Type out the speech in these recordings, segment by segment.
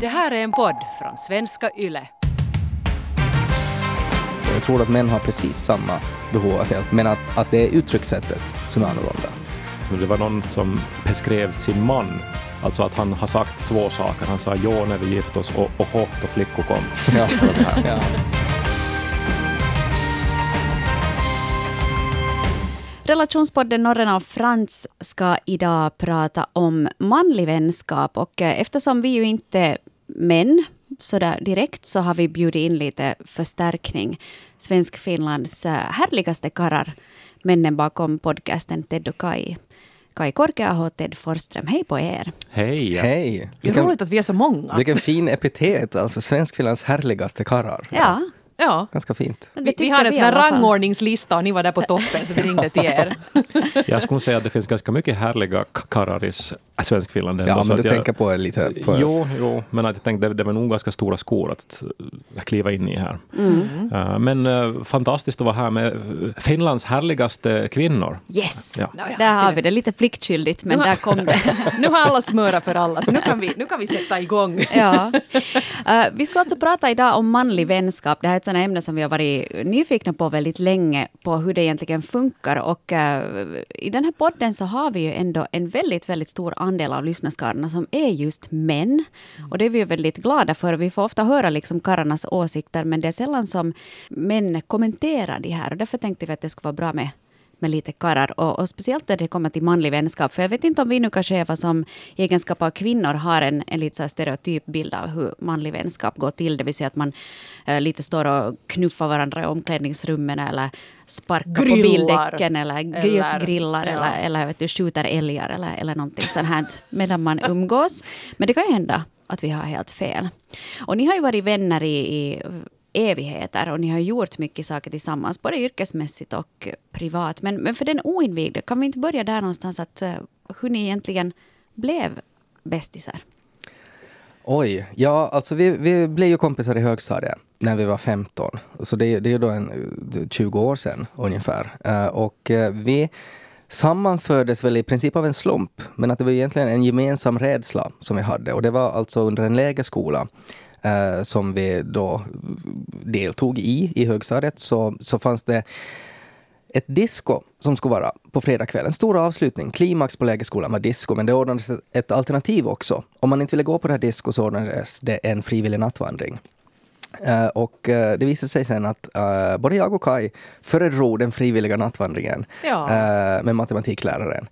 Det här är en podd från svenska YLE. Jag tror att män har precis samma behov av hjälp, men att, att det är uttryckssättet som är annorlunda. Det var någon som beskrev sin man, alltså att han har sagt två saker. Han sa ja när vi gifte oss och, och hå då flickor kom. Ja, ja. Relationspodden Norren och Frans ska idag prata om manlig vänskap och eh, eftersom vi ju inte män så där direkt så har vi bjudit in lite förstärkning. Svensk-Finlands eh, härligaste karrar, männen bakom podcasten Ted och Kai. Kai Korkeaho och Ted Forsström. Hej på er! Hej! Hej! Det är roligt att vi är så många. vilken fin epitet, alltså Svenskfinlands härligaste karlar. Ja, Ja. Ganska fint. Vi, vi har en sån här rangordningslista och ni var där på toppen så vi ringde till er. Jag skulle säga att det finns ganska mycket härliga karlar i s- Svenskfinland. Ja, men du jag- tänker på lite... På, Jo, jo, men att jag tänkte det, var nog ganska stora skor att eh, kliva in i här. Mm. Eh, men eh, fantastiskt att vara här med Finlands härligaste kvinnor. Yes! Ja. Ja, Där har vi det, lite pliktskyldigt, men har- där kom det. Nu har alla smörat för alla så nu kan vi, nu kan vi sätta igång. Ja. Eh, vi ska alltså prata idag om manlig vänskap. Det här är ett sådant ämne som vi har varit nyfikna på väldigt länge, på hur det egentligen funkar. Och eh, i den här podden så har vi ju ändå en väldigt, väldigt stor andel av lyssnarskarorna som är just män. Och det är vi ju väldigt glada för. Vi får ofta höra liksom karlarnas åsikter, men det är sällan som män kommenterar de här. Och därför tänkte vi att det skulle vara bra med med lite karlar. Och, och speciellt när det kommer till manlig vänskap. För jag vet inte om vi nu kanske Eva som i egenskap av kvinnor har en, en lite så här stereotyp bild av hur manlig vänskap går till. Det vill säga att man eh, lite står och knuffar varandra i omklädningsrummen eller sparkar på Grillar. bildäcken eller, Eller- just grillar ja. eller, eller vet du, skjuter älgar eller, eller någonting sånt här medan man umgås. Men det kan ju hända att vi har helt fel. Och ni har ju varit vänner i, i evigheter och ni har gjort mycket saker tillsammans, både yrkesmässigt och privat. Men, men för den oinvigde, kan vi inte börja där någonstans, att eh, hur ni egentligen blev bästisar? Oj, ja alltså vi, vi blev ju kompisar i högstadiet när vi var 15. Så det, det är ju då en, eh, 20 år sedan ungefär. Eh, och vi sammanfördes väl i princip av en slump. Men att det var egentligen en gemensam rädsla som vi hade. Och det var alltså under en lägerskola eh, som vi då deltog i, i högstadiet, så, så fanns det ett disco som skulle vara på fredagskvällen. Stor avslutning. Klimax på lägerskolan var disco, men det ordnades ett- alternativ också. Om man inte ville gå på det här disco så ordnades det en frivillig nattvandring. Eh, och eh, det visade sig sen att eh, både jag och Kai föredrog den frivilliga nattvandringen Ja. med matematikläraren.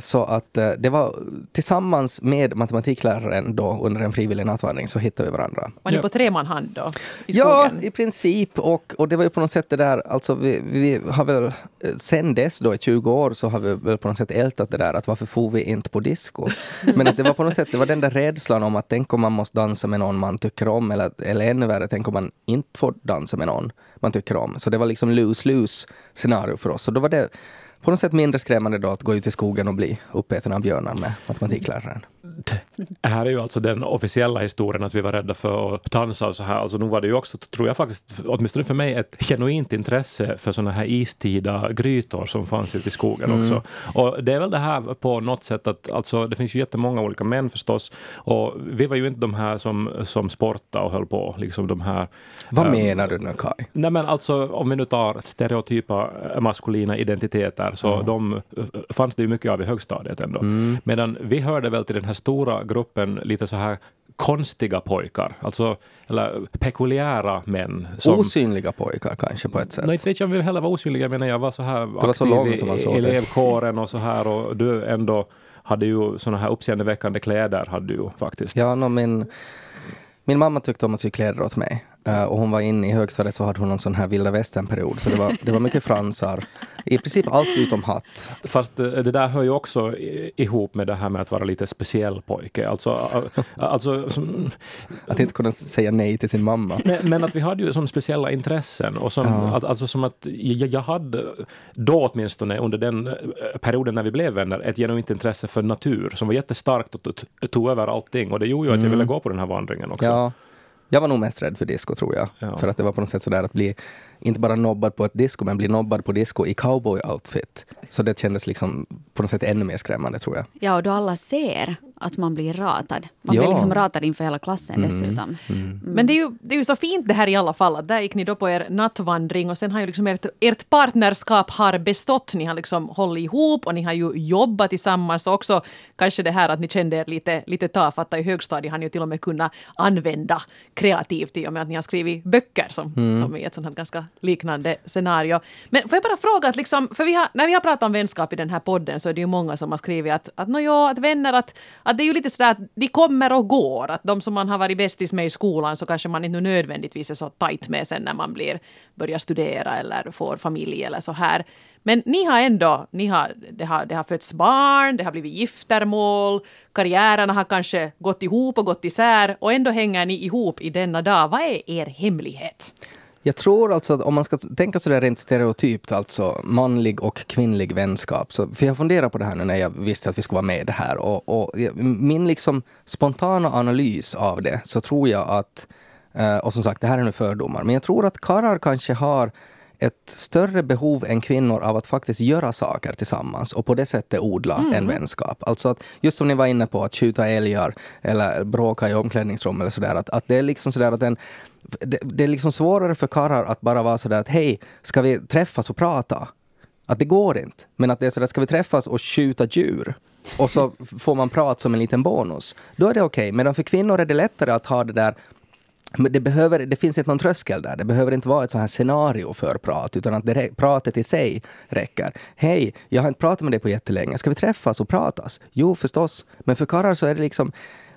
Så att det var tillsammans med matematikläraren då under en frivillig nattvandring så hittade vi varandra. Var ni Ja. på tre man hand då? I Ja, i princip. Och, och det var ju på något sätt det där, alltså vi, vi har väl sen dess då i 20 år så har vi väl på något sätt ältat det där att varför får vi inte på disco? Men att det var på något sätt, det var den där rädslan om att tänk om man måste dansa med någon man tycker om eller, eller ännu värre, tänk om man inte får dansa med någon man tycker om. Så det var liksom lose-lose scenario för oss. Så då var det på något sätt mindre skrämmande då att gå ut i skogen och bli uppäten av björnar med matematikläraren. Det här är ju alltså den officiella historien att vi var rädda för att dansa och så här. Alltså nu var det ju också, tror jag faktiskt, åtminstone för mig, ett genuint intresse för sådana här istida grytor som fanns ute i skogen också. Och det är väl det här på något sätt att, alltså det finns ju jättemånga olika män förstås. Och vi var ju inte de här som, som sportade och höll på, liksom de här Vad ehm, menar du nu Kai? Nej men alltså om vi nu tar stereotypa eh, maskulina identiteter så de eh, fanns det ju mycket av i högstadiet ändå. Mm. Medan vi hörde väl till den här stora gruppen lite så här konstiga pojkar, alltså eller pekuliära män. Som, Osynliga pojkar kanske på ett sätt. Nej, inte vet jag om vi heller var osynliga, men jag var så här var så aktiv lång i som man såg det. elevkåren och så här och du ändå hade ju såna här uppseendeväckande kläder hade du ju faktiskt. Ja, no, min, min mamma tyckte om att sy kläder åt mig. Eh, och hon var inne i högstadiet så hade hon en sån här vilda västern-period. Så det var, det var mycket fransar. I princip allt utom hatt. Fast eh, det där hör ju också ihop med det här med att vara lite speciell pojke. Alltså, alltså som, Att inte kunna säga nej till sin mamma. men, men att vi hade ju som speciella intressen och som, Ja. att, alltså som att jag, jag hade då åtminstone under den eh, perioden när vi blev vänner ett genuint intresse för natur som var jättestarkt och tog- tog över allting och det gjorde ju att jag ville gå på den här vandringen också. Ja. Jag var nog mest rädd för disco tror jag. Ja. För att det var på något sätt sådär att bli, inte bara nobbad på ett disco, men bli nobbad på disco i cowboy-outfit. Så det kändes liksom på något sätt ännu mer skrämmande tror jag. Ja, och då alla ser att man blir ratad. Man Ja. blir liksom ratad inför hela klassen dessutom. Men det är, ju, det är ju så fint det här i alla fall, att där gick ni då på er nattvandring och sen har ju liksom ert, ert partnerskap har bestått. Ni har liksom hållit ihop och ni har ju jobbat tillsammans och också kanske det här att ni kände er lite, lite tafatta i högstadiet har ni ju till och med kunnat använda kreativt i och med att ni har skrivit böcker som, som i ett sånt här ganska liknande scenario. Men får jag bara fråga, att liksom, för vi har, när vi har pratat om vänskap i den här podden så är det ju många som har skrivit att, att, no, ja, att vänner, att, att det är ju lite sådär att de kommer och går. Att de som man har varit bästis med i skolan så kanske man inte nödvändigtvis är så tajt med sen när man blir, börjar studera eller får familj eller så här. Men ni har ändå, ni har, det, har, det har fötts barn, det har blivit giftermål, karriärerna har kanske gått ihop och gått isär och ändå hänger ni ihop i denna dag. Vad är er hemlighet? Jag tror alltså att om man ska tänka sådär rent stereotypt, alltså manlig och kvinnlig vänskap. Så, för jag funderar på det här nu när jag visste att vi skulle vara med i det här. Och, och min liksom spontana analys av det, så tror jag att, eh, och som sagt det här är nu fördomar, men jag tror att karlar kanske har ett större behov än kvinnor av att faktiskt göra saker tillsammans och på det sättet odla en vänskap. Alltså att, just som ni var inne på, att skjuta älgar eller bråka i omklädningsrum eller sådär. Att, att det är liksom sådär att en, det, det är liksom svårare för karlar att bara vara sådär att hej, ska vi träffas och prata? Att det går inte. Men att det är sådär, ska vi träffas och skjuta djur? Och så får man prata som en liten bonus. Då är det okej. Medan för kvinnor är det lättare att ha det där men det, behöver, det finns inte någon tröskel där. Det behöver inte vara ett sånt här scenario för prat, utan att det, pratet i sig räcker. Hej, jag har inte pratat med dig på jättelänge. Ska vi träffas och pratas? Jo, förstås. Men för karlar så är det liksom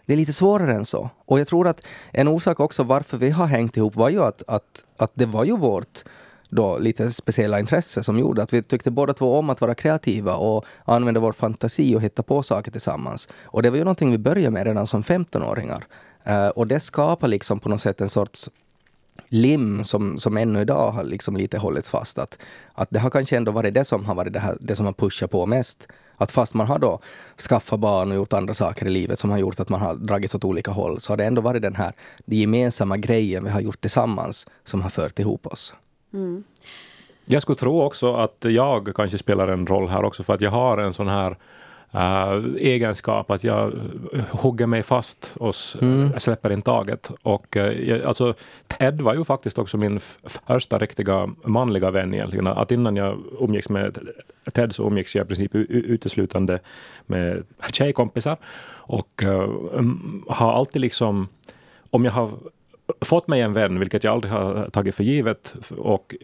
det är lite svårare än så. Och jag tror att en orsak också varför vi har hängt ihop var ju att, att, att det var ju vårt då lite speciella intresse som gjorde att vi tyckte båda två om att vara kreativa och använda vår fantasi och hitta på saker tillsammans. Och det var ju någonting vi började med redan som 15-åringar. Eh, och det skapar liksom på något sätt en sorts lim som, som ännu idag har liksom lite hållits fast. Att, att det har kanske ändå varit det som har varit det, här, det som har pushat på mest. Att fast man har då skaffat barn och gjort andra saker i livet som har gjort att man har dragits åt olika håll, så har det ändå varit den här den gemensamma grejen vi har gjort tillsammans som har fört ihop oss. Jag skulle tro också att jag kanske spelar en roll här också för att jag har en sån här eh, egenskap att jag hugger mig fast och s- släpper in taget. Och, eh, jag, alltså, Ted var ju faktiskt också min första riktiga manliga vän egentligen. Att innan jag umgicks med Ted så umgicks jag i princip uteslutande med tjejkompisar. Och mm, har alltid liksom, om jag har fått mig en vän, vilket jag aldrig har tagit för givet och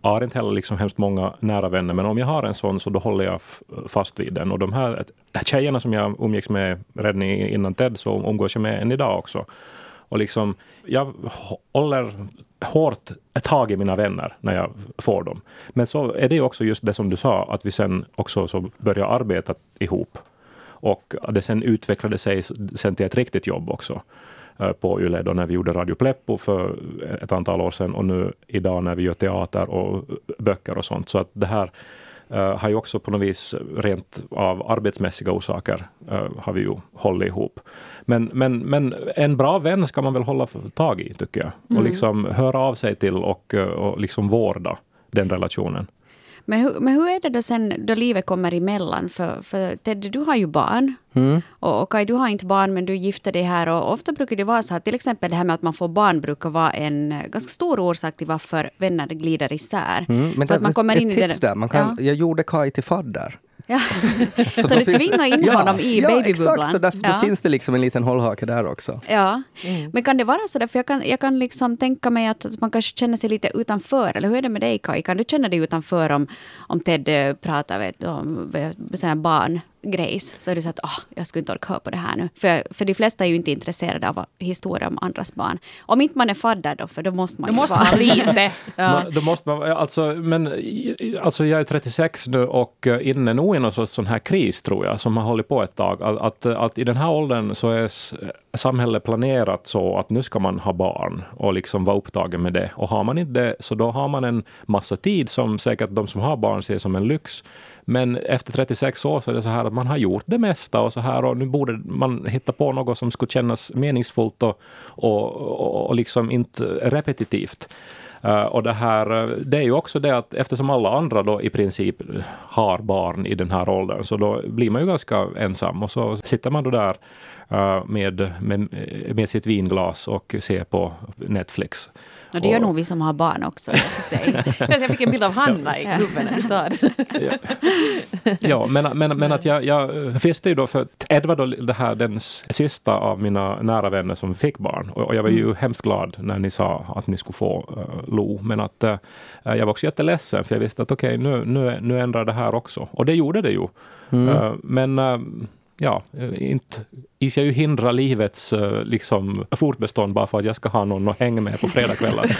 har inte heller liksom hemskt många nära vänner, men om jag har en sån så då håller jag fast vid den. Och de här tjejerna som jag umgicks med redan innan Ted så umgås jag med än idag också. Och liksom, jag håller hårt tag i mina vänner när jag får dem. Men så är det också just det som du sa, att vi sen också så börjar arbeta ihop. Och att det sen utvecklade sig sen till ett riktigt jobb också på Yle då när vi gjorde Radio Pleppo för ett antal år sedan och nu idag när vi gör teater och böcker och sånt. Så att det här eh, har ju också på något vis rent av arbetsmässiga orsaker eh, har vi ju hållit ihop. Men, men, men en bra vän ska man väl hålla tag i tycker jag och liksom höra av sig till och, eh, och liksom vårda den relationen. Men hur, men hur är det då sen då livet kommer emellan? För, för Ted, du har ju barn. Mm. Och, och Kaj, du har inte barn, men du gifter dig här. Och ofta brukar det vara så att till exempel det här med att man får barn brukar vara en eh, ganska stor orsak till varför vänner glider isär. Mm, men för att man kommer in i det. där, man kan, ja. jag gjorde Kai till fadder. Ja. Så, då du tvingar in ja, honom i ja, babybubblan? exakt, så därför, Ja. då finns det liksom en liten hållhake där också. Ja, men kan det vara så där? För jag kan, jag kan liksom tänka mig att man kanske känner sig lite utanför. Eller hur är det med dig Kaj? Kan du känna dig utanför om, om Ted eh, pratar vet, om sådana barngrejs? Så är du så att oh, jag skulle inte orka höra på det här nu. För, för de flesta är ju inte intresserade av historier om andras barn. Om inte man är fadder då, för då måste man Då ju måste vara. man lite. Ja. Man, då måste man, alltså, men, alltså jag är 36 nu och eh, inne nog i någon sorts sån här kris tror jag, som har hållit på ett tag. Att, att, att i den här åldern så är s- samhället planerat så att nu ska man ha barn och liksom vara upptagen med det. Och har man inte det, så då har man en massa tid som säkert de som har barn ser som en lyx. Men efter 36 år så är det så här att man har gjort det mesta och så här och nu borde man hitta på något som skulle kännas meningsfullt och, och, och, och liksom inte repetitivt. Uh, och det här, eh, det är ju också det att eftersom alla andra då i princip har barn i den här åldern, så då blir man ju ganska ensam och så sitter man då där med, med, med sitt vinglas och ser på Netflix. Och det gör nog vi som har barn också för sig. jag fick en bild av Hanna i klubben när du sa det. ja, ja men, men, men att jag, jag visste ju då för Edvard var det här den sista av mina nära vänner som fick barn och, och jag var ju mm. hemskt glad när ni sa att ni skulle få uh, Lo. Men att uh, jag var också jätteledsen för jag visste att okej, okay, nu, nu, nu ändrar det här också. Och det gjorde det ju. Mm. Uh, men ja, eh, inte ska ju hindra livets eh, liksom, fortbestånd bara för att jag ska ha någon att hänga med på fredagskvällar.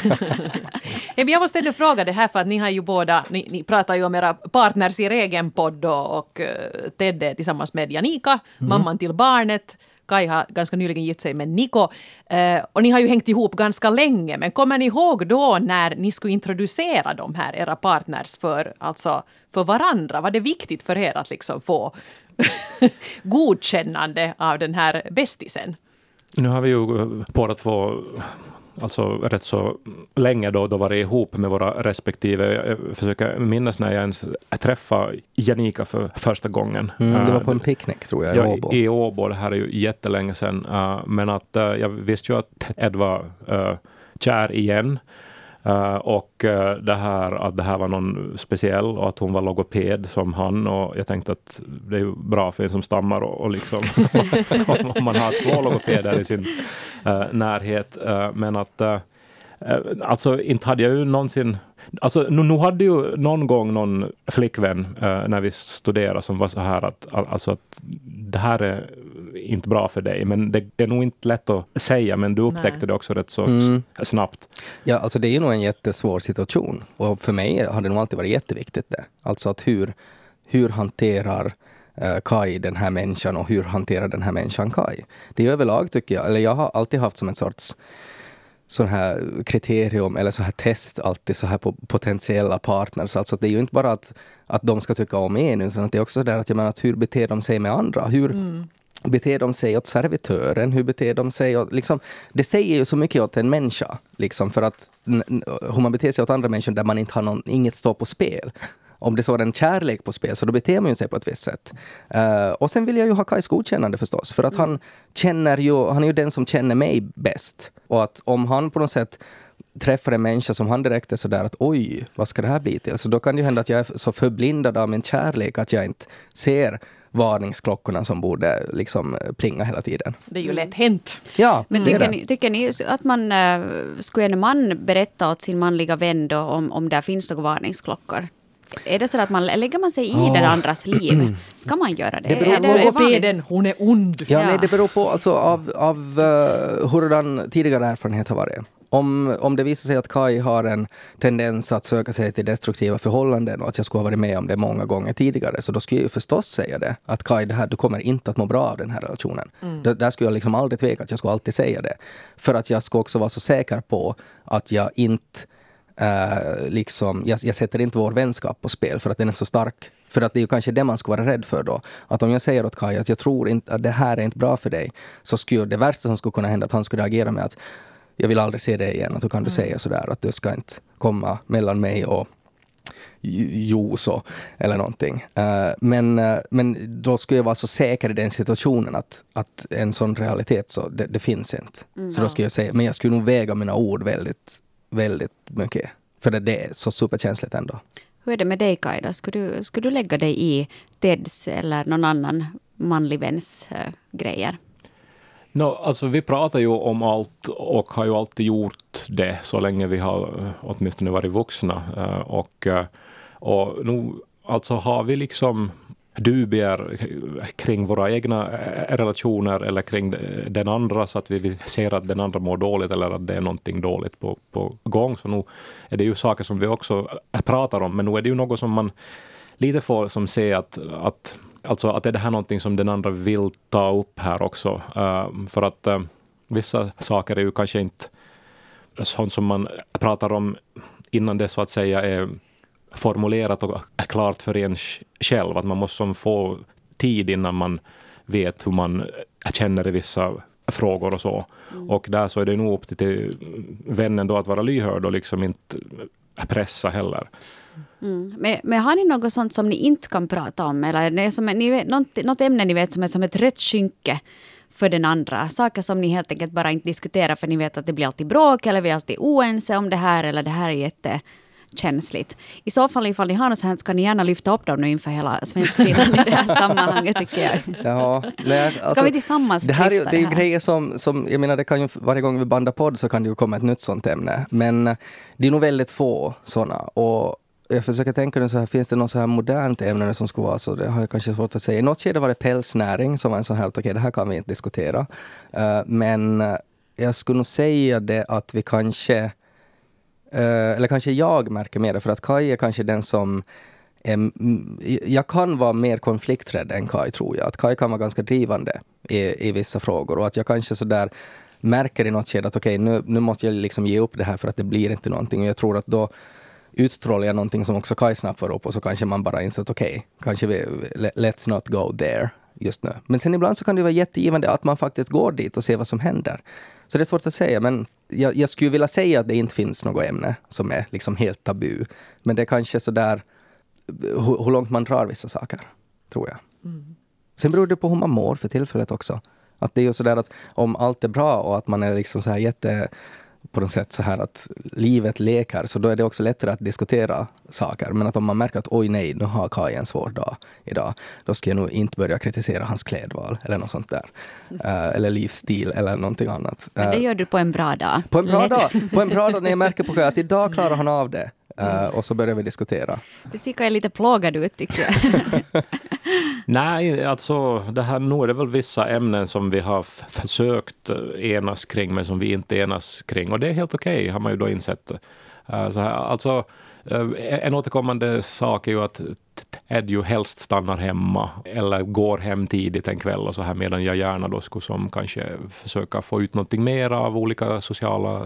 jag måste ändå fråga det här för att ni har ju båda, ni, ni pratar ju om era partners i er egen podd och, och uh, Ted är tillsammans med Janika, mm. mamman till barnet. Kai har ganska nyligen gift sig med Niko. Eh, och ni har ju hängt ihop ganska länge, men kommer ni ihåg då när ni skulle introducera de här era partners för, alltså, för varandra? Var det viktigt för er att liksom få godkännande av den här bästisen? Nu har vi ju båda två alltså rätt så länge då, då varit ihop med våra respektive. Jag försöker minnas när jag ens träffade Janika för första gången. Mm, det var på en picknick tror jag, i ja, Åbo. I Åbo, det här är ju jättelänge sedan. men att jag visste ju att Ed var kär igen. Uh, och uh, det här att det här var någon speciell och att hon var logoped som han och jag tänkte att det är ju bra för en som stammar och, och liksom om man har två logopeder i sin uh, närhet. men att alltså inte hade jag ju någonsin Alltså, nu, nu hade ju någon gång någon flickvän uh, när vi studerade som var så här att, alltså, att det här är inte bra för dig. Men det är nog inte lätt att säga, men du upptäckte Nej. det också rätt så mm. snabbt. Ja, alltså det är nog en jättesvår situation. Och för mig har det nog alltid varit jätteviktigt det. Alltså att hur, hur hanterar uh, Kai den här människan och hur hanterar den här människan Kai? Det är överlag tycker jag, eller jag har alltid haft som en sorts sån här kriterium eller så här test alltid så här på potentiella partners. Alltså det är ju inte bara att, att de ska tycka om en utan det är också där att jag menar att hur beter de sig med andra? Hur mm. Beter de sig åt servitören? Hur beter de sig åt, liksom, Det säger ju så mycket åt en människa. Liksom, för att hur man beter sig åt andra människor där man inte har någon, inget står på spel om det står en kärlek på spel så då beter man sig på ett visst sätt. Uh, och sen vill jag ju ha Kajs godkännande förstås, för att mm. han känner ju, han är ju den som känner mig bäst. Och att om han på något sätt träffar en människa som han direkt är sådär att oj, vad ska det här bli till? Så då kan det ju hända att jag är så förblindad av min kärlek att jag inte ser varningsklockorna som borde liksom plinga hela tiden. Det är ju lätt hänt. Ja, Men tycker ni, tycker ni att man äh, skulle en man berätta åt sin manliga vän då om, om det finns några varningsklockor? Är det så att man lägger man sig i oh. den andras liv? Ska man göra det? Det beror på logopeden, hon är ond. Ja, ja. Nej, det beror på alltså, av, av uh, hurdan tidigare erfarenhet har varit. Om, om det visar sig att Kai har en tendens att söka sig till destruktiva förhållanden och att jag skulle ha varit med om det många gånger tidigare, så då skulle jag ju förstås säga det. Att Kai, det här, du kommer inte att må bra av den här relationen. Mm. Det, där skulle jag liksom aldrig tveka, att jag skulle alltid säga det. För att jag skulle också vara så säker på att jag inte Uh, liksom, jag, jag, sätter inte vår vänskap på spel för att den är så stark. För att det är ju kanske det man ska vara rädd för då. Att om jag säger åt Kaj att jag tror inte att det här är inte bra för dig, så skulle det värsta som skulle kunna hända att han skulle reagera med att jag vill aldrig se dig igen. Att hur kan du mm. säga sådär att du ska inte komma mellan mig och Joso eller någonting. Uh, men, uh, men då skulle jag vara så säker i den situationen att, att en sån realitet så det, det finns inte. Mm. Så då skulle jag säga, men jag skulle nog väga mina ord väldigt väldigt mycket. För det är så superkänsligt ändå. Hur är det med dig Kaj Skulle du, skulle du lägga dig i Teds eller någon annan manlig väns äh, grejer? No, alltså vi pratar ju om allt och har ju alltid gjort det så länge vi har eh, åtminstone varit vuxna. Eh, och, eh, och nu alltså har vi liksom dubier kring våra egna relationer eller kring den andra så att vi ser att den andra mår dåligt eller att det är någonting dåligt på, på gång. Så nu är det ju saker som vi också pratar om, men nu är det ju något som man lite får som se att, att Alltså att är det här någonting som den andra vill ta upp här också? Uh, för att uh, vissa saker är ju kanske inte sånt som man pratar om innan det så att säga är formulerat och klart för en själv. Att man måste få tid innan man vet hur man känner i vissa frågor och så. Och där så är det nog upp till vännen då att vara lyhörd och liksom inte pressa heller. Mm. Men, men har ni något sånt som ni inte kan prata om? Eller det är som, ni vet, något, något ämne ni vet som är som ett rött skynke för den andra? Saker som ni helt enkelt bara inte diskuterar för ni vet att det blir alltid bråk eller vi är alltid oense om det här eller det här är jättekänsligt. I så fall ifall ni har något sånt ska ni gärna lyfta upp dem nu inför hela Svenskfinland i det här sammanhanget tycker jag. Ja, nej, Ska alltså, vi tillsammans det här, är, ju- lyfta det är ju här? grejer som, som, jag menar det kan ju, varje gång vi bandar podd så kan det ju komma ett nytt sånt ämne. Men det är nog väldigt få såna. Och jag försöker tänka nu så här, finns det något så här modernt ämne som skulle vara så? Det har jag kanske svårt att säga. I något skede var det pälsnäring som var en sån här, okej det här kan vi inte diskutera. Uh, men eh, jag skulle nog säga det att vi kanske, uh, eller kanske jag märker mer det, för att Kaj är kanske den som är, jag kan vara mer konflikträdd än Kaj, tror jag. Att Kaj kan vara ganska drivande i, i vissa frågor och att jag kanske sådär märker i något skede att okej, nu, nu måste jag liksom ge upp det här för att det blir inte någonting. Och jag tror att då utstrålar jag någonting som också Kai snappar upp och så kanske man bara inser att okej, kanske vi, let's not go there just nu. Men sen ibland så kan det vara jättegivande att man faktiskt går dit och ser vad som händer. Så det är svårt att säga, men jag, jag skulle vilja säga att det inte finns något ämne som är liksom helt tabu. Men det är kanske sådär hur, hur långt man drar vissa saker, tror jag. Sen beror det på hur man mår för tillfället också. Att det är ju sådär att om allt är bra och att man är liksom så här jätte på något sätt så här att livet leker, så då är det också lättare att diskutera saker. Men att om man märker att oj nej, nu har Kaj en svår dag idag, då ska jag nog inte börja kritisera hans klädval eller något sånt där. Eh, eller livsstil eller någonting annat. Men det Eh, gör du på en bra dag. på en bra dag, på en bra dag när jag märker på Kaj att idag klarar han av det. Eh, och så börjar vi diskutera. Du ser lite plågad ut tycker jag. Nej, alltså det här, nu är det väl vissa ämnen som vi har försökt eh, enas kring, men som vi inte enas kring. Och det är helt okej, har man ju då insett. Uh, så här, alltså, eh, en återkommande sak är ju att Ted ju helst stannar hemma eller går hem tidigt en kväll och så här medan jag gärna då skulle som kanske försöka få ut någonting mer av olika sociala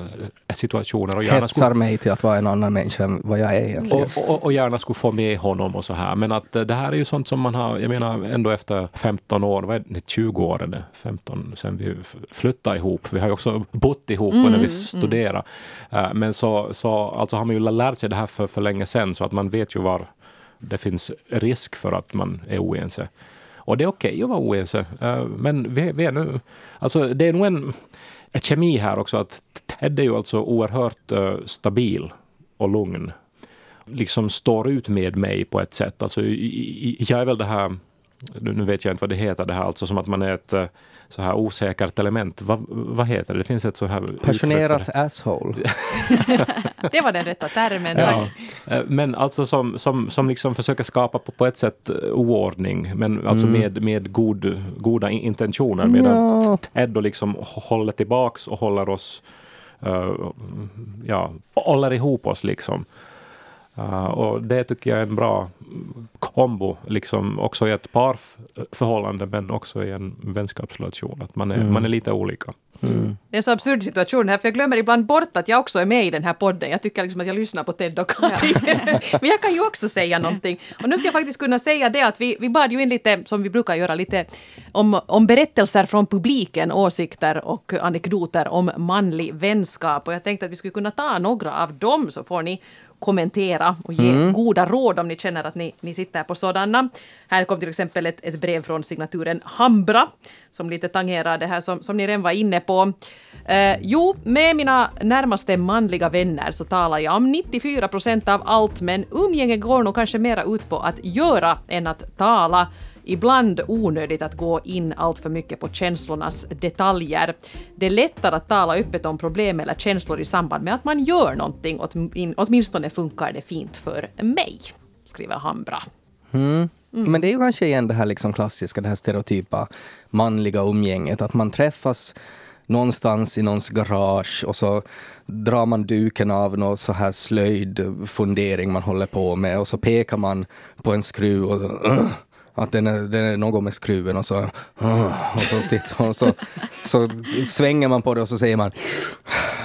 eh, situationer och gärna skulle Hetsar mig till att vara en annan människa än vad jag är egentligen. och, och, och gärna skulle få med honom och så här. Men att eh, det här är ju sånt som man har, jag menar ändå efter 15 år, vad är det, 20 år är det, 15 sen vi flyttade ihop. Vi har ju också bott ihop och när vi studerade. Eh, Men så, så alltså har man ju lärt sig det här för, för länge sedan så att man vet ju var det finns risk för att man är oense. Och det är okej att vara oense. Eh, men vi, vi är nu, alltså det är nog en, en kemi här också att Ted är ju alltså oerhört eh, stabil och lugn liksom står ut med mig på ett sätt. Alltså, jag är väl det här, nu vet jag inte vad det heter, det här alltså som att man är ett eh, så här osäkert element. Vad, vad heter det? Det finns ett så här Passionerat det. asshole. Det var den rätta termen. Ja. Eh, Men alltså som, som, som liksom försöker skapa på, på ett sätt eh, oordning, men alltså Mm. med, med god, goda in- intentioner. Medan Ja. Ted då liksom håller tillbaks och håller oss, eh, ja, håller ihop oss liksom. Uh, och det tycker jag är en bra kombo, liksom också i ett parförhållande men också i en vänskapsrelation. Att man är, Mm. man är lite olika. Mm. Det är en så absurd situation här, för jag glömmer ibland bort att jag också är med i den här podden. Jag tycker liksom att jag lyssnar på Ted och Kaj. Men jag kan ju också säga någonting. Och nu ska jag faktiskt kunna säga det att vi, vi bad ju in lite, som vi brukar göra, lite om, om berättelser från publiken, åsikter och anekdoter om manlig vänskap. Och jag tänkte att vi skulle kunna ta några av dem, så får ni kommentera och ge goda råd om ni känner att ni, ni sitter på sådana. Här kom till exempel ett, ett brev från signaturen Hambra som lite tangerar det här som, som ni redan var inne på. Eh, jo, med mina närmaste manliga vänner så talar jag om 94 procent av allt, men umgänge går nog kanske mera ut på att göra än att tala. Ibland onödigt att gå in allt för mycket på känslornas detaljer. Det är lättare att tala öppet om problem eller känslor i samband med att man gör någonting. Åtminstone funkar det fint för mig, skriver Hambra. Mm. Men det är ju kanske igen det här liksom klassiska, det här stereotypa manliga umgänget, att man träffas någonstans i någons garage och så drar man duken av någon så här slöjdfundering man håller på med och så pekar man på en skruv och att den är, den är något med skruven och så, "Ugh", och så, tittar, och så, så svänger man på det och så säger man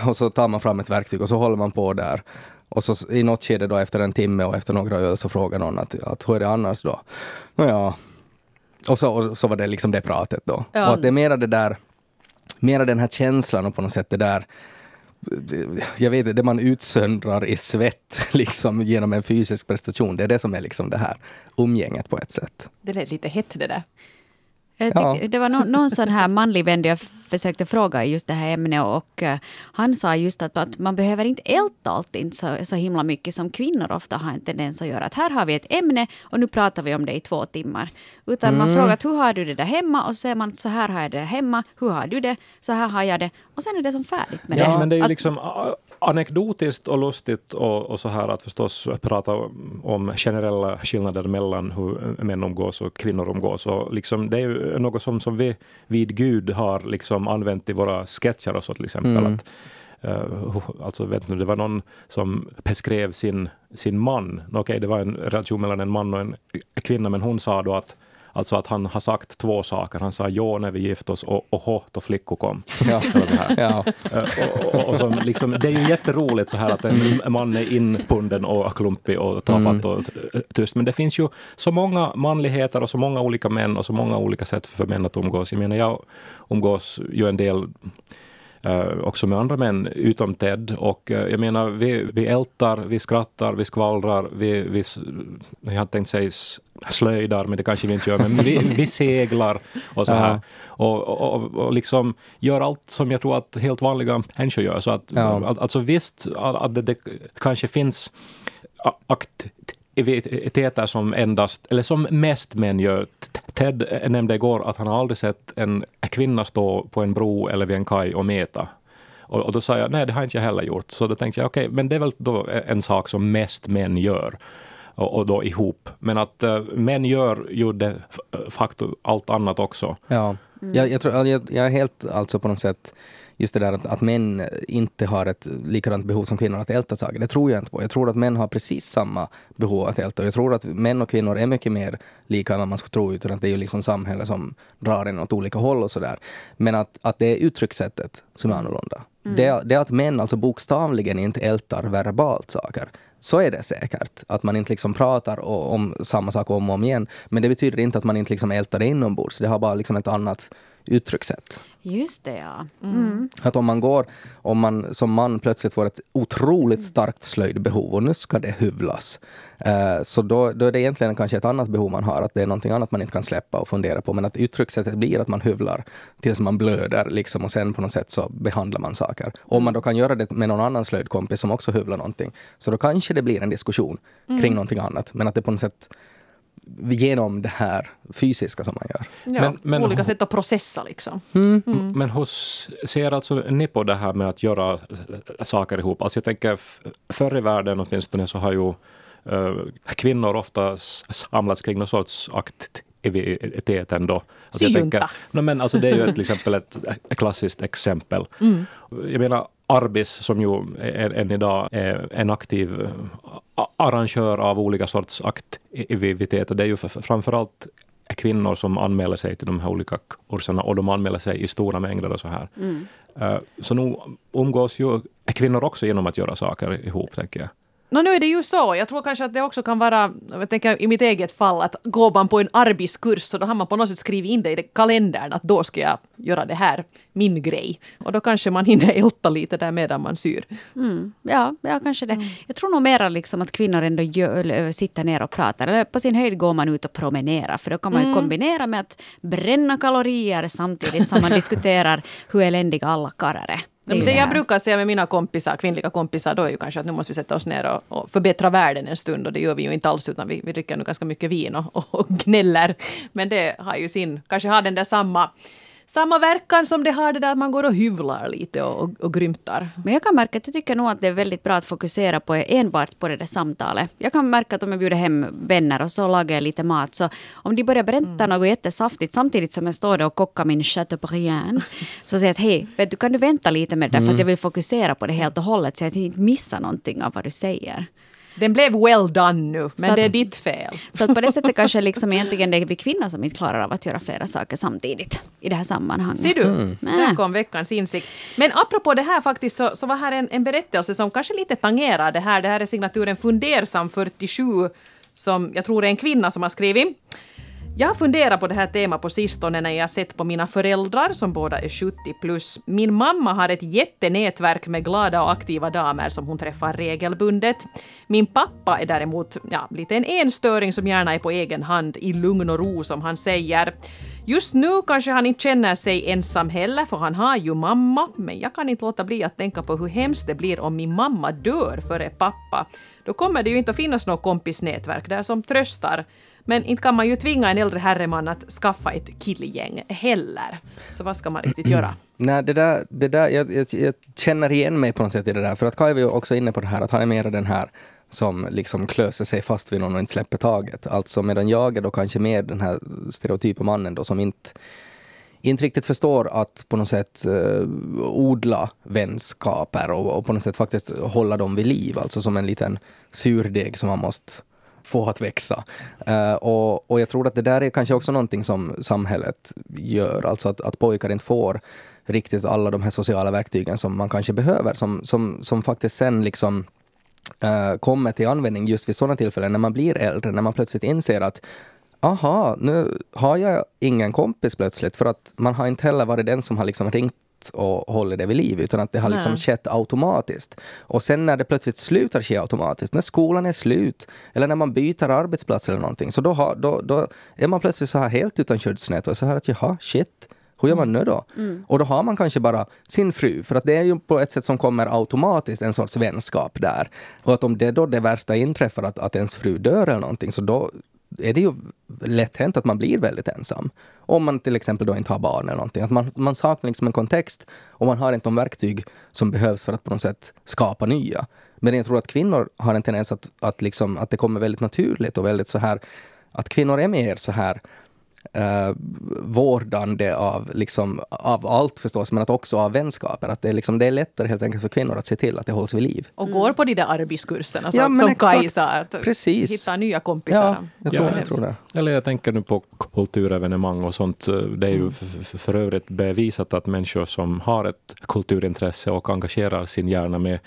och så tar man fram ett verktyg och så håller man på där. Och så i något skede då efter en timme och efter några öl så frågar någon att, att hur är det annars då? Nåja. Och så, och så var det liksom det pratet då. Ja. Och att det är mera det där mera den här känslan och på något sätt det där jag vet inte, det man utsöndrar i svett liksom genom en fysisk prestation, det är det som är liksom det här umgänget på ett sätt. Det lät lite hett det där. Ja. Det var någon, någon sån här manlig vän jag försökte fråga i just det här ämnet och eh, han sa just att, att man behöver inte älta alltid så, så himla mycket som kvinnor ofta har en tendens att göra. Att här har vi ett ämne och nu pratar vi om det i två timmar. Utan man frågar hur har du det där hemma och så säger man så här har jag det där hemma, hur har du det, så här har jag det och sen är det som färdigt med Ja, det. men det är ju Att- liksom anekdotiskt och lustigt och, och så här att förstås prata om generella skillnader mellan hur män umgås och kvinnor umgås. Och liksom, det är ju något som, som vi vid Gud har liksom använt i våra sketcher och så till exempel. Mm. Att, eh, alltså vet du, det var någon som beskrev sin, sin man. Okej, det var en relation mellan en man och en kvinna, men hon sa då att Alltså att han har sagt två saker. Han sa ja när vi gifte oss och oho då flickor kom. Ja. Så. Ja. Eh, och, och, och som liksom, det är ju jätteroligt så här att en man är inbunden och klumpig och tafatt och eh, tyst. Men det finns ju så många manligheter och så många olika män och så många olika sätt för män att umgås. Jag menar, jag umgås ju en del eh, också med andra män utom Ted. Och eh, jag menar, vi, vi ältar, vi skrattar, vi skvallrar, vi, vi jag hade tänkt säga slöjdar, men det kanske vi inte gör, men vi, vi seglar och så här. Ja. Och, och, och, och liksom gör allt som jag tror att helt vanliga människor gör. Så att, Ja. att, alltså visst, att, det, det kanske finns aktiviteter som endast, eller som mest män gör. Ted nämnde igår att han har aldrig sett en kvinna stå på en bro eller vid en kaj och meta. Och, och då sa jag, nej det har inte jag heller gjort. Så då tänkte jag, okej, men det är väl då en sak som mest män gör. Och, och då ihop. Men att uh, män gör ju det f- facto allt annat också. Ja, jag, jag, tror, jag, jag är helt alltså på något sätt just det där att, att män inte har ett likadant behov som kvinnor att älta saker. Det tror jag inte på. Jag tror att män har precis samma behov att älta. Och jag tror att män och kvinnor är mycket mer lika än vad man skulle tro utan att det är ju liksom samhället som drar en åt olika håll och sådär. Men att, att det är uttryckssättet som är annorlunda. Det, det är att män alltså bokstavligen inte ältar verbalt saker. Så är det säkert. Att man inte liksom pratar om samma sak om och om igen. Men det betyder inte att man inte liksom ältar det inombords. Det har bara liksom ett annat uttryckssätt. Just det, ja. Mm. Att om man går, om man som man plötsligt får ett otroligt starkt slöjdbehov och nu ska det hyvlas. Eh, så då, då är det egentligen kanske ett annat behov man har, att det är någonting annat man inte kan släppa och fundera på. Men att uttryckssättet blir att man hyvlar tills man blöder liksom och sen på något sätt så behandlar man saker. Om man då kan göra det med någon annan slöjdkompis som också hyvlar någonting, så då kanske det blir en diskussion kring någonting annat. Men att det på något sätt genom det här fysiska som man gör. Ja, Men- men- olika sätt att processa liksom. Men hur ser alltså ni på det här med att göra äh, saker ihop? Alltså jag tänker förr i världen åtminstone så har ju äh, kvinnor ofta samlats kring någon sorts aktivitet ändå. Alltså Syjunta. tänker- no, men alltså det är ju ett, till exempel ett, ett klassiskt exempel. Jag menar Arbis som ju är, än idag är en aktiv a- arrangör av olika sorts aktiviteter. Det är ju framförallt kvinnor som anmäler sig till de här olika kurserna och de anmäler sig i stora mängder och så här. Eh, Så nu umgås ju kvinnor också genom att göra saker ihop, tänker jag. Nå, nu är det ju så. Jag tror kanske att det också kan vara, jag tänker i mitt eget fall, att går man på en arbetskurs så då har man på något sätt skrivit in det i kalendern att då ska jag göra det här, min grej. Och då kanske man hinner älta lite där medan man syr. Mm. Ja, ja, kanske det. Jag tror nog mera liksom att kvinnor ändå gör, eller sitter ner och pratar. Eller på sin höjd går man ut och promenerar. För då kan man ju kombinera med att bränna kalorier samtidigt som man diskuterar hur eländiga alla karlar är. Det Det, jag brukar säga med mina kompisar, kvinnliga kompisar, då är ju kanske att nu måste vi sätta oss ner och, och förbättra världen en stund. Och det gör vi ju inte alls, utan vi, vi dricker nu ganska mycket vin och, och, och gnäller. Men det har ju sin, kanske har den där samma, samma verkan som det har det där att man går och hyvlar lite och, och, och grymtar. Men jag kan märka att jag tycker nog att det är väldigt bra att fokusera på enbart på det där samtalet. Jag kan märka att om jag bjuder hem vänner och så lagar jag lite mat, så om de börjar berätta något jättesaftigt samtidigt som jag står där och kockar min chateaubriand, så säger jag att hej, vet du, kan du vänta lite med det där, för att jag vill fokusera på det helt och hållet, så att jag inte missar någonting av vad du säger. Den blev well done nu, men att- det är ditt fel. Så att på det sättet kanske liksom egentligen det är vi kvinnor som inte klarar av att göra flera saker samtidigt i det här sammanhanget. Ser du? Mm. Där kom veckans insikt. Men apropå det här faktiskt så, så var här en, en berättelse som kanske lite tangerar det här. Det här är signaturen Fundersam 47 som jag tror är en kvinna som har skrivit. Jag har funderat på det här temat på sistone när jag sett på mina föräldrar som båda är 70 plus. Min mamma har ett jättenätverk med glada och aktiva damer som hon träffar regelbundet. Min pappa är däremot ja, lite en enstöring som gärna är på egen hand i lugn och ro som han säger. Just nu kanske han inte känner sig ensam heller, för han har ju mamma, men jag kan inte låta bli att tänka på hur hemskt det blir om min mamma dör före pappa. Då kommer det ju inte att finnas något kompisnätverk där som tröstar. Men inte kan man ju tvinga en äldre herreman att skaffa ett killgäng heller. Så vad ska man riktigt göra? Nej, det där, det där jag, jag, jag känner igen mig på något sätt i det där. För att Kaj var ju också inne på det här, att han är mer den här som liksom klöser sig fast vid någon och inte släpper taget. Alltså medan jag är då kanske mer den här stereotypa mannen då som inte inte riktigt förstår att på något sätt eh, odla vänskaper och, och, på något sätt faktiskt hålla dem vid liv, alltså som en liten surdeg som man måste få att växa. Eh, och, och jag tror att det där är kanske också någonting som samhället gör, alltså att, att pojkar inte får riktigt alla de här sociala verktygen som man kanske behöver, som, som, som faktiskt sen liksom uh, kommer till användning just vid sådana tillfällen när man blir äldre, när man plötsligt inser att aha, nu har jag ingen kompis plötsligt, för att man har inte heller varit den som har liksom ringt och hållit det vid liv, utan att det har liksom skett automatiskt. Och sen när det plötsligt slutar ske automatiskt, när skolan är slut, eller när man byter arbetsplats eller någonting, så då, har, då, då är man plötsligt så här helt utan skyddsnät och så här att jaha, shit, hur gör man nu då? Mm. Och då har man kanske bara sin fru, för att det är ju på ett sätt som kommer automatiskt en sorts vänskap där. Och att om det då det värsta inträffar, att, att ens fru dör eller någonting, så då är det ju lätt hänt att man blir väldigt ensam. Om man till exempel då inte har barn eller någonting. Att man, man saknar liksom en kontext och man har inte de verktyg som behövs för att på något sätt skapa nya. Men jag tror att kvinnor har en tendens att, att, liksom, att det kommer väldigt naturligt och väldigt så här att kvinnor är mer så här uh, vårdande av, liksom, av allt förstås, men att också av vänskaper. Att det, är liksom, det är lättare helt enkelt för kvinnor att se till att det hålls vid liv. Och går på de där arbetskurserna ja, som, som Kaj sa, att Precis. hitta nya kompisar. Ja, jag tror, ja, jag tror det. Eller jag tänker nu på kulturevenemang och sånt. Det är ju mm. för, för övrigt bevisat att människor som har ett kulturintresse och engagerar sin hjärna med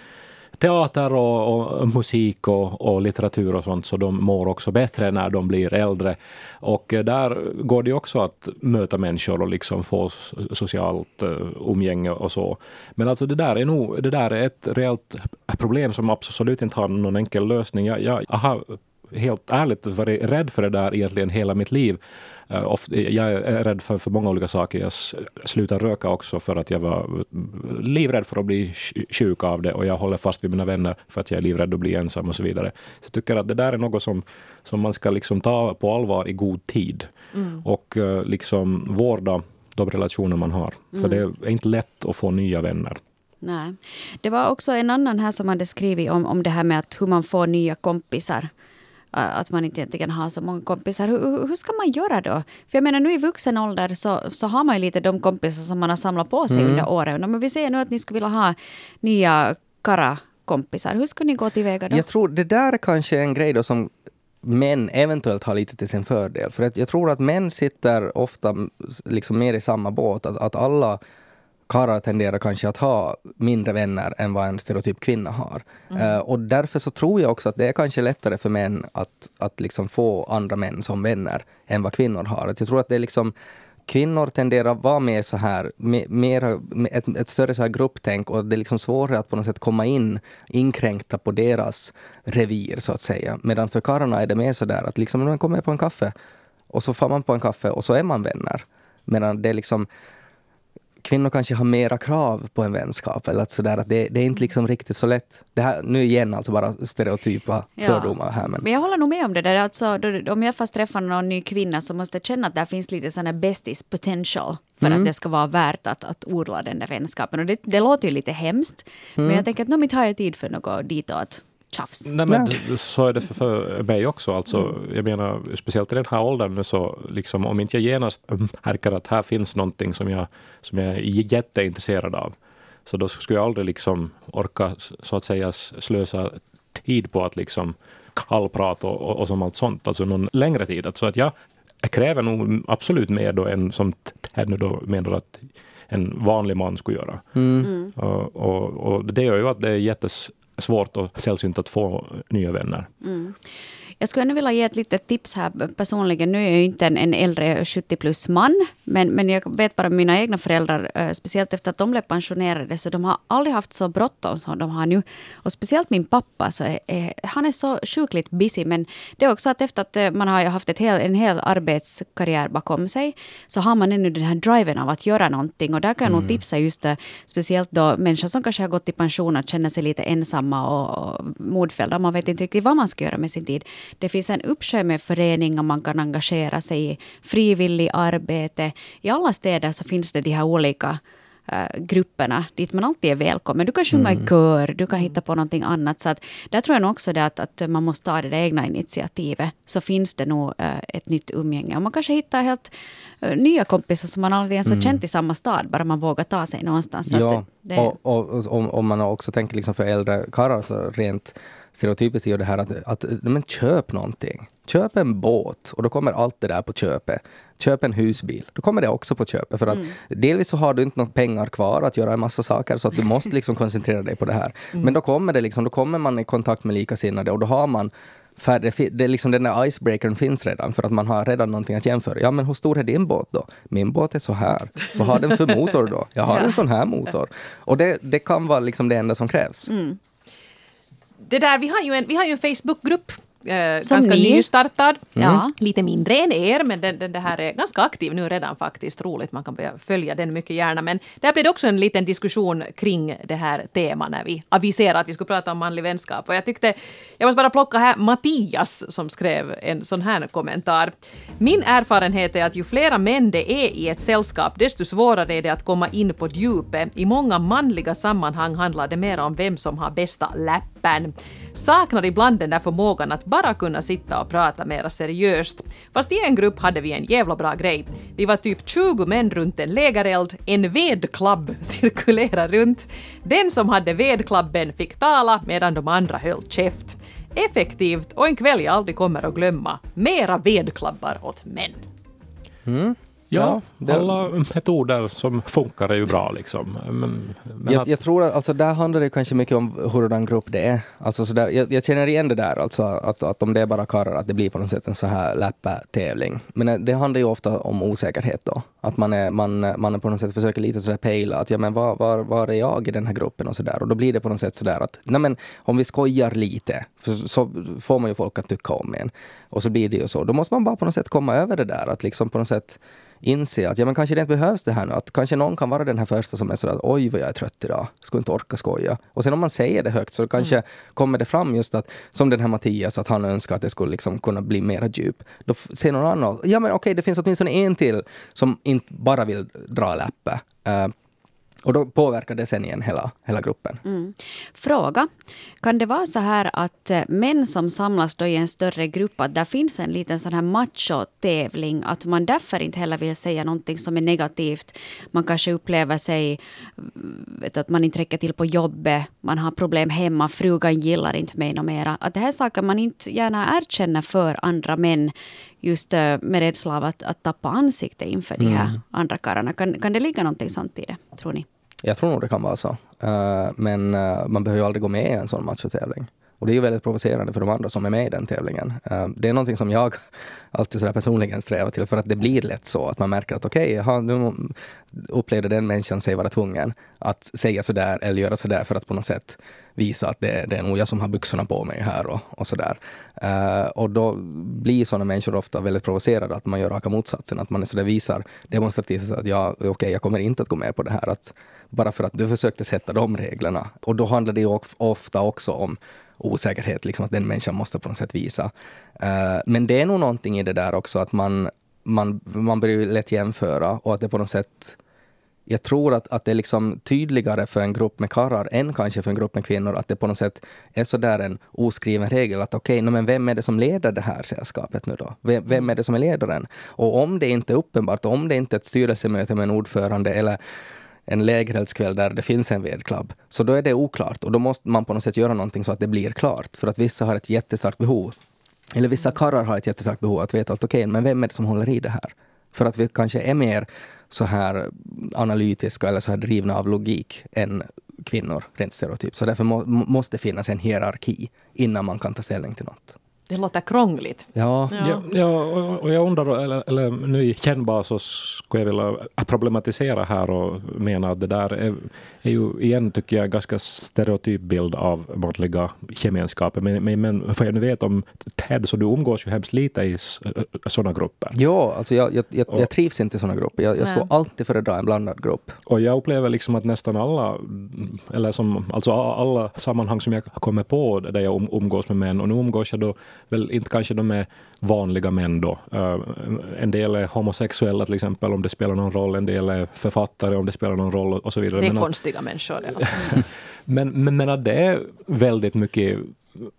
teater och, och musik och, och, litteratur och sånt, så de mår också bättre när de blir äldre. Och eh, där går det också att möta människor och liksom få socialt eh, umgänge och så. Men alltså det där är nog det där är ett reellt problem som absolut inte har någon enkel lösning. Jag, jag, jag har helt ärligt varit rädd för det där egentligen hela mitt liv. Uh, jag är rädd för, för många olika saker. Jag slutade röka också för att jag var livrädd för att bli sjuk av det och jag håller fast vid mina vänner för att jag är livrädd att bli ensam och så vidare. Så jag tycker att det där är något som, som man ska liksom ta på allvar i god tid mm. och uh, liksom vårda de relationer man har. Mm. För det är inte lätt att få nya vänner. Nej. Det var också en annan här som hade skrivit om, om det här med att hur man får nya kompisar att man inte egentligen har så många kompisar. Hur, hur ska man göra då? För jag menar nu i vuxen ålder så, så har man ju lite de kompisar som man har samlat på sig mm. under åren. Men vi säger nu att ni skulle vilja ha nya kara kompisar. Hur skulle ni gå tillväga då? Jag tror det där är kanske en grej då som män eventuellt har lite till sin fördel. För jag tror att män sitter ofta liksom mer i samma båt. Att, att alla karlar tenderar kanske att ha mindre vänner än vad en stereotyp kvinna har. Mm. Uh, och därför så tror jag också att det är kanske lättare för män att, att liksom få andra män som vänner än vad kvinnor har. Att jag tror att det är liksom Kvinnor tenderar att vara mer så här, mer, ett, ett större så här grupptänk och det är liksom svårare att på något sätt komma in, inkränkta på deras revir så att säga. Medan för karlarna är det mer så där att liksom man kommer på en kaffe och så får man på en kaffe och så är man vänner. Medan det är liksom kvinnor kanske har mera krav på en vänskap. Eller att sådär, att det, det, är inte liksom riktigt så lätt. Det här, nu igen alltså bara stereotypa ja. fördomar här. Men. men jag håller nog med om det där. Alltså, då, om jag fast träffar någon ny kvinna så måste jag känna att där finns lite sån här bästis potential för mm. att det ska vara värt att, att odla den där vänskapen. Och det, det låter ju lite hemskt, mm. men jag tänker att nu inte har jag tid för något ditåt tjafs. Nej, men. Så är det för, för mig också. Alltså, mm. Jag menar, speciellt i den här åldern nu så liksom, om inte jag genast märker att här finns någonting som jag, som jag är jätteintresserad av, så då skulle jag aldrig liksom orka så att säga slösa tid på att liksom kallprata och, och, och som allt sånt, alltså någon längre tid. Alltså att jag, kräver nog absolut mer då än som Ted då menar att en vanlig man skulle göra. Mm. Mm. Och, och, och, det gör ju att det är jättes svårt och sällsynt att få nya vänner. Mm. Jag skulle ännu vilja ge ett litet tips här personligen. Nu är jag ju inte en, en äldre 70 plus man, men, men jag vet bara mina egna föräldrar, eh, speciellt efter att de blev pensionerade, så de har aldrig haft så bråttom som de har nu. Och speciellt min pappa, så är, är, han är så sjukligt busy, men det är också att efter att eh, man har haft ett hel, en hel arbetskarriär bakom sig, så har man ännu den här driven av att göra någonting. Och där kan jag mm. nog tipsa just det, speciellt då människor som kanske har gått i pension, att känna sig lite ensamma och, och modfällda. Man vet inte riktigt vad man ska göra med sin tid. Det finns en uppsjö med föreningar man kan engagera sig i, frivillig arbete. I alla städer så finns det de här olika grupperna dit man alltid är välkommen. Du kan sjunga mm. i kör, du kan hitta på någonting annat. Så att, där tror jag nog också det att, att man måste ta det egna initiativet. Så finns det nog uh, ett nytt umgänge. Och man kanske hittar helt uh, nya kompisar som man aldrig ens har mm. känt i samma stad, bara man vågar ta sig någonstans. ja, det, och, och, och, om man också tänker liksom för äldre karlar, så rent stereotypiskt är ju det här att, att men köp någonting. Köp en båt och då kommer allt det där på köpet. Köp en husbil, då kommer det också på köpet. För att mm. delvis så har du inte några pengar kvar att göra en massa saker så att du måste liksom koncentrera dig på det här. Mm. Men då kommer, det liksom, då kommer man i kontakt med likasinnade och då har man färre, det är liksom den där icebreakern finns redan för att man har redan någonting att jämföra. Ja men hur stor är din båt då? Min båt är så här. Vad har den för motor då? Jag har en sån här motor. Och det, det kan vara liksom det enda som krävs. Mm det där, vi har ju en, vi har ju en Facebookgrupp. Eh, ganska ni? nystartad. Mm. Ja. Lite mindre än er, men den, den, det här är ganska aktiv nu redan faktiskt. Roligt, man kan börja följa den mycket gärna. Men där blev det också en liten diskussion kring det här temat när vi aviserade att vi skulle prata om manlig vänskap. Och jag tyckte, jag måste bara plocka här Mattias som skrev en sån här kommentar. Min erfarenhet är att ju flera män det är i ett sällskap, desto svårare är det att komma in på djupet. I många manliga sammanhang handlar det mer om vem som har bästa läppen saknar ibland den där förmågan att bara kunna sitta och prata mera seriöst. Fast i en grupp hade vi en jävla bra grej. Vi var typ 20 män runt en lägereld, en vedklabb cirkulerade runt. Den som hade vedklabben fick tala medan de andra höll käft. Effektivt och en kväll jag aldrig kommer att glömma. Mera vedklabbar åt män. Mm. Ja, ja alla metoder som funkar är ju bra. Liksom. Men, men jag, att... jag, tror att alltså, där handlar det kanske mycket om hurdan grupp det är. Alltså, så där, jag, jag känner igen det där, alltså, att, att om det är bara karlar, att det blir på något sätt en så här läppa-tävling. Men eh, det handlar ju ofta om osäkerhet då. Att man, är, man, man på något sätt försöker lite sådär pejla, att ja men var, var, var är jag i den här gruppen och sådär. Och då blir det på något sätt sådär att, nej men om vi skojar lite, så, så får man ju folk att tycka om en. Och så blir det ju så. Då måste man bara på något sätt komma över det där, att liksom på något sätt inse att ja, men kanske det inte behövs det här nu. Att kanske någon kan vara den här första som är sådär oj vad jag är trött idag, skulle inte orka skoja. Och sen om man säger det högt så kanske mm. kommer det fram just att, som den här Mattias, att han önskar att det skulle liksom kunna bli mera djup. Då ser någon annan, ja men okej, det finns åtminstone en till som inte bara vill dra läppe. Uh, och då påverkar det sen igen hela, hela gruppen. Mm. Fråga. Kan det vara så här att eh, män som samlas då i en större grupp, att där finns en liten sån här machotävling, att man därför inte heller vill säga någonting som är negativt. Man kanske upplever sig, mm, vet att man inte räcker till på jobbet, man har problem hemma, frugan gillar inte mig mera. Att det här är saker man inte gärna erkänner för andra män, just eh, med rädsla av att, att tappa ansikte inför de här mm. andra karlarna. Kan, kan det ligga någonting sånt i det, tror ni? Jag tror nog det kan vara så. Uh, men uh, man behöver ju aldrig gå med i en sån matchtävling. Och det är ju väldigt provocerande för de andra som är med i den tävlingen. Uh, det är någonting som jag alltid sådär personligen strävar till, för att det blir lätt så att man märker att okej, okay, nu upplevde den människan sig vara tvungen att säga sådär eller göra sådär för att på något sätt visa att det, det är nog jag som har byxorna på mig här och, och sådär. Uh, och då blir sådana människor ofta väldigt provocerade att man gör raka motsatsen, att man sådär visar demonstrativt att ja, okej, okay, jag kommer inte att gå med på det här, att bara för att du försökte sätta de reglerna. Och då handlar det ju ofta också om osäkerhet, liksom att den människan måste på något sätt visa. Uh, men det är nog någonting i det där också att man, man, man börjar lätt jämföra och att det på något sätt jag tror att, att det är liksom tydligare för en grupp med karlar än kanske för en grupp med kvinnor, att det på något sätt är så där en oskriven regel att okej, okay, men vem är det som leder det här sällskapet nu då? Vem, vem är det som är ledaren? Och om det inte är uppenbart, om det inte är ett styrelsemöte med en ordförande eller en lägereldskväll där det finns en vedklubb, så då är det oklart och då måste man på något sätt göra någonting så att det blir klart. För att vissa har ett jättestarkt behov, eller vissa karlar har ett jättestarkt behov att veta att okej, okay, men vem är det som håller i det här? För att vi kanske är mer så här analytiska eller så här drivna av logik än kvinnor, rent stereotypt. Så därför må, måste det finnas en hierarki innan man kan ta ställning till något. Det låter krångligt. Ja, Ja. Ja, och, och jag undrar, eller, eller nu i kännbar så skulle jag vilja problematisera här och mena att det där är, är ju igen, tycker jag, en ganska stereotyp bild av manliga gemenskaper. Men, men, men för jag nu vet om Ted, så du umgås ju hemskt lite i sådana grupper. ja alltså jag, jag, jag, Och- jag trivs inte i sådana grupper. Jag, jag skulle alltid föredra en blandad grupp. Och jag upplever liksom att nästan alla, eller som, alltså alla sammanhang som jag kommer på där jag um, umgås med män, och nu umgås jag då väl inte kanske de är vanliga män då. Eh, en del är homosexuella till exempel, om det spelar någon roll. En del är författare, om det spelar någon roll och, och så vidare. Det är Men konstiga människor. Det, alltså. men, men, men det är väldigt mycket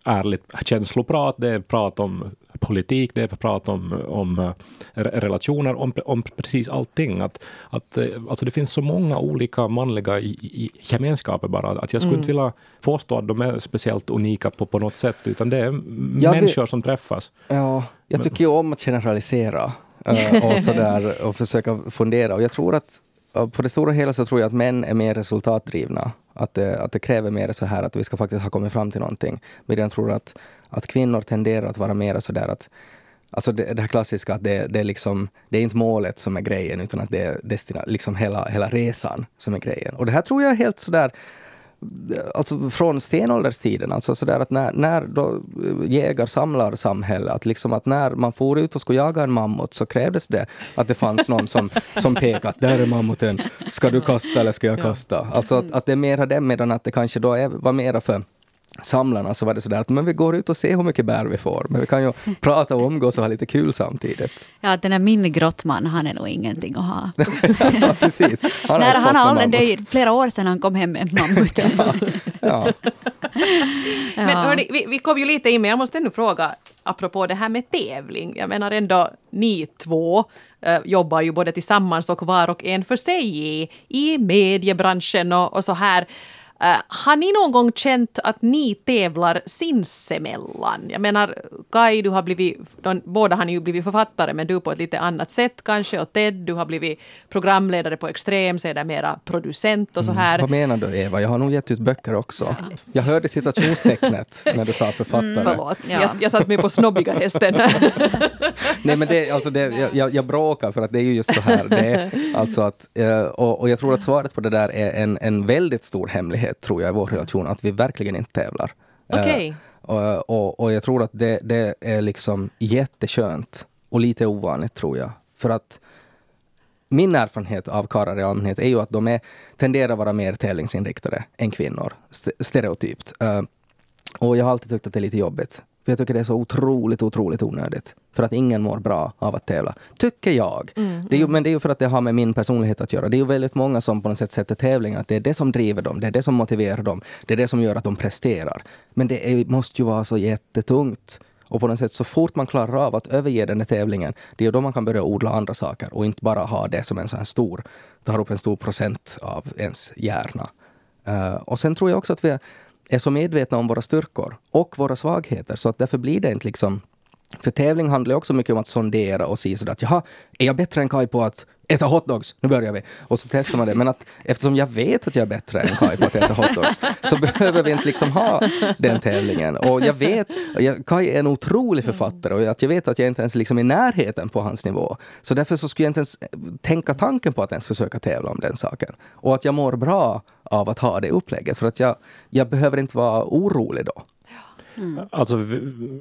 ärligt känsloprat, det är prat om politik, det är prat om, om eh, re- relationer, om, om precis allting. Att, att, eh, alltså det finns så många olika manliga i, i, gemenskaper bara, att jag skulle inte vilja påstå att de är speciellt unika på, på något sätt, utan det är Jag vill- människor som träffas. Ja, jag tycker ju om att generalisera eh, och sådär och försöka fundera. Och jag tror att på det stora hela så tror jag att män är mer resultatdrivna. Att det, att det kräver mer så här att vi ska faktiskt ha kommit fram till någonting. Medan jag tror att, att kvinnor tenderar att vara mer sådär att Alltså det, det här klassiska att det, det, är liksom, det är inte målet som är grejen utan att det är destina, liksom hela, hela resan som är grejen. Och det här tror jag är helt sådär alltså från stenålderstiden, alltså sådär att när, när då jägar-samlar-samhälle, att liksom att när man for ut och skulle jaga en mammut så krävdes det att det fanns någon som, som pekade att där är mammuten, ska du kasta eller ska jag kasta? Alltså att, att det är mera det, medan att det kanske då är, var mera för samlarna så var det sådär att men vi går ut och ser hur mycket bär vi får, men vi kan ju prata och umgås och ha lite kul samtidigt. Ja, den där min grottman, han är nog ingenting att ha. ja, precis. Han Nej, han har det är flera år sedan han kom hem med en mammut. Ja. Men Ja. hörni, vi, vi kom ju lite in, men jag måste ändå fråga, apropå det här med tävling. Jag menar ändå, ni två eh, jobbar ju både tillsammans och var och en för sig i, i mediebranschen och, och så här. Eh, har ni någon gång känt att ni tävlar sinsemellan? Jag menar, Kai, du har blivit, de, båda har ni ju blivit författare, men du på ett lite annat sätt kanske, och Ted, du har blivit programledare på Extrem, sedermera producent och så här. Vad menar du Eva? Jag har nog gett ut böcker också. Jag hörde citationstecknet när du sa författare. Förlåt, Ja. jag, jag satt mig på snobbiga hästen. Nej men det, alltså det, jag- jag, jag bråkar för att det är ju just så här. Det är, alltså att, eh, och, och jag tror att svaret på det där är en, en väldigt stor hemlighet, tror jag, i vår relation, att vi verkligen inte tävlar. Eh, Okej. och, och, och jag tror att det, det är liksom jätteskönt och lite ovanligt, tror jag. För att min erfarenhet av karlar i allmänhet är ju att de är, tenderar att vara mer tävlingsinriktade än kvinnor, st- stereotypt. Eh, och jag har alltid tyckt att det är lite jobbigt. För jag tycker det är så otroligt, otroligt onödigt. För att ingen mår bra av att tävla. Tycker jag. det är ju, men det är ju för att det har med min personlighet att göra. Det är ju väldigt många som på något sätt sätter tävlingar. Att det är det som driver dem. Det är det som motiverar dem. Det är det som gör att de presterar. Men det är, måste ju vara så jättetungt. Och på något sätt så fort man klarar av att överge den där tävlingen, det är då man kan börja odla andra saker och inte bara ha det som en sån här stor, tar upp en stor procent av ens hjärna. Eh, och sen tror jag också att vi är så medvetna om våra styrkor och våra svagheter, så att därför blir det inte liksom... För tävling handlar ju också mycket om att sondera och se sådär att jaha, är jag bättre än Kai på att äta hotdogs? Nu börjar vi. Och så testar man det. Men att eftersom jag vet att jag är bättre än Kai på att äta hotdogs, så behöver vi inte liksom ha den tävlingen. Och jag vet, jag, Kai är en otrolig författare och att jag vet att jag inte ens liksom är i närheten på hans nivå. Så därför så skulle jag inte ens tänka tanken på att ens försöka tävla om den saken. Och att jag mår bra av att ha det upplägget. För att jag, jag behöver inte vara orolig då. Mm. Alltså,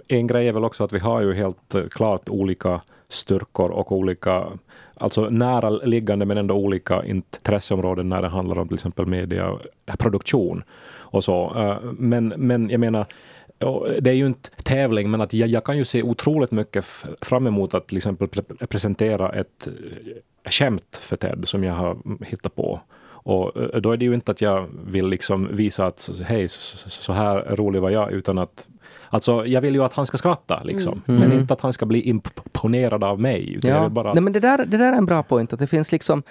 en grej är väl också att vi har ju helt eh, klart olika styrkor och olika, alltså nära liggande men ändå olika intresseområden när det handlar om till exempel mediaproduktion eh, och så. Eh, men, men jag menar, det är ju inte tävling, men att jag, jag kan ju se otroligt mycket fram emot att till exempel pre- presentera ett skämt för Ted som jag har hittat på. Och eh, då är det ju inte att jag vill liksom visa att hej, så, här rolig var jag, utan att Alltså, jag vill ju att han ska skratta, liksom. men Mm. inte att han ska bli imponerad av mig. Utan Ja. bara att, Nej, men det, där, det där är en bra point, att det finns liksom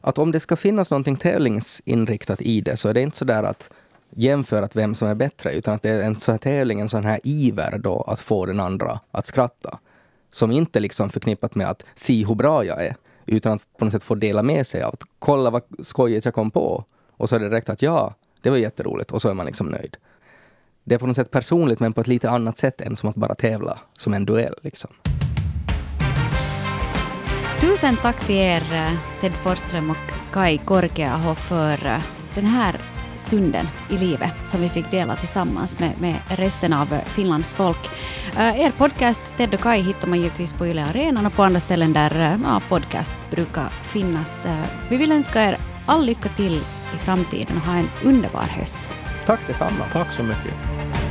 att om det ska finnas någonting tävlingsinriktat i det så är det inte så där att jämföra vem som är bättre, utan att det är en sån här tävling, en sån här iver då att få den andra att skratta. Som inte liksom förknippat med att se hur bra jag är, utan att på något sätt få dela med sig av att kolla vad skojigt jag kom på. Och så är det direkt att ja, det var jätteroligt och så är man liksom nöjd. Det är på något sätt personligt men på ett lite annat sätt än som att bara tävla som en duell. Liksom. Tusen tack till er eh, Ted Forsström och Kai Korkeaho för eh, den här stunden i livet som vi fick dela tillsammans med, med resten av Finlands folk. Uh, er podcast Ted och Kai hittar man givetvis på Yle Arenan och på andra ställen där uh, podcasts brukar finnas. Uh, vi vill önska er all lycka till i framtiden och ha en underbar höst. Tack detsamma. Tack så mycket.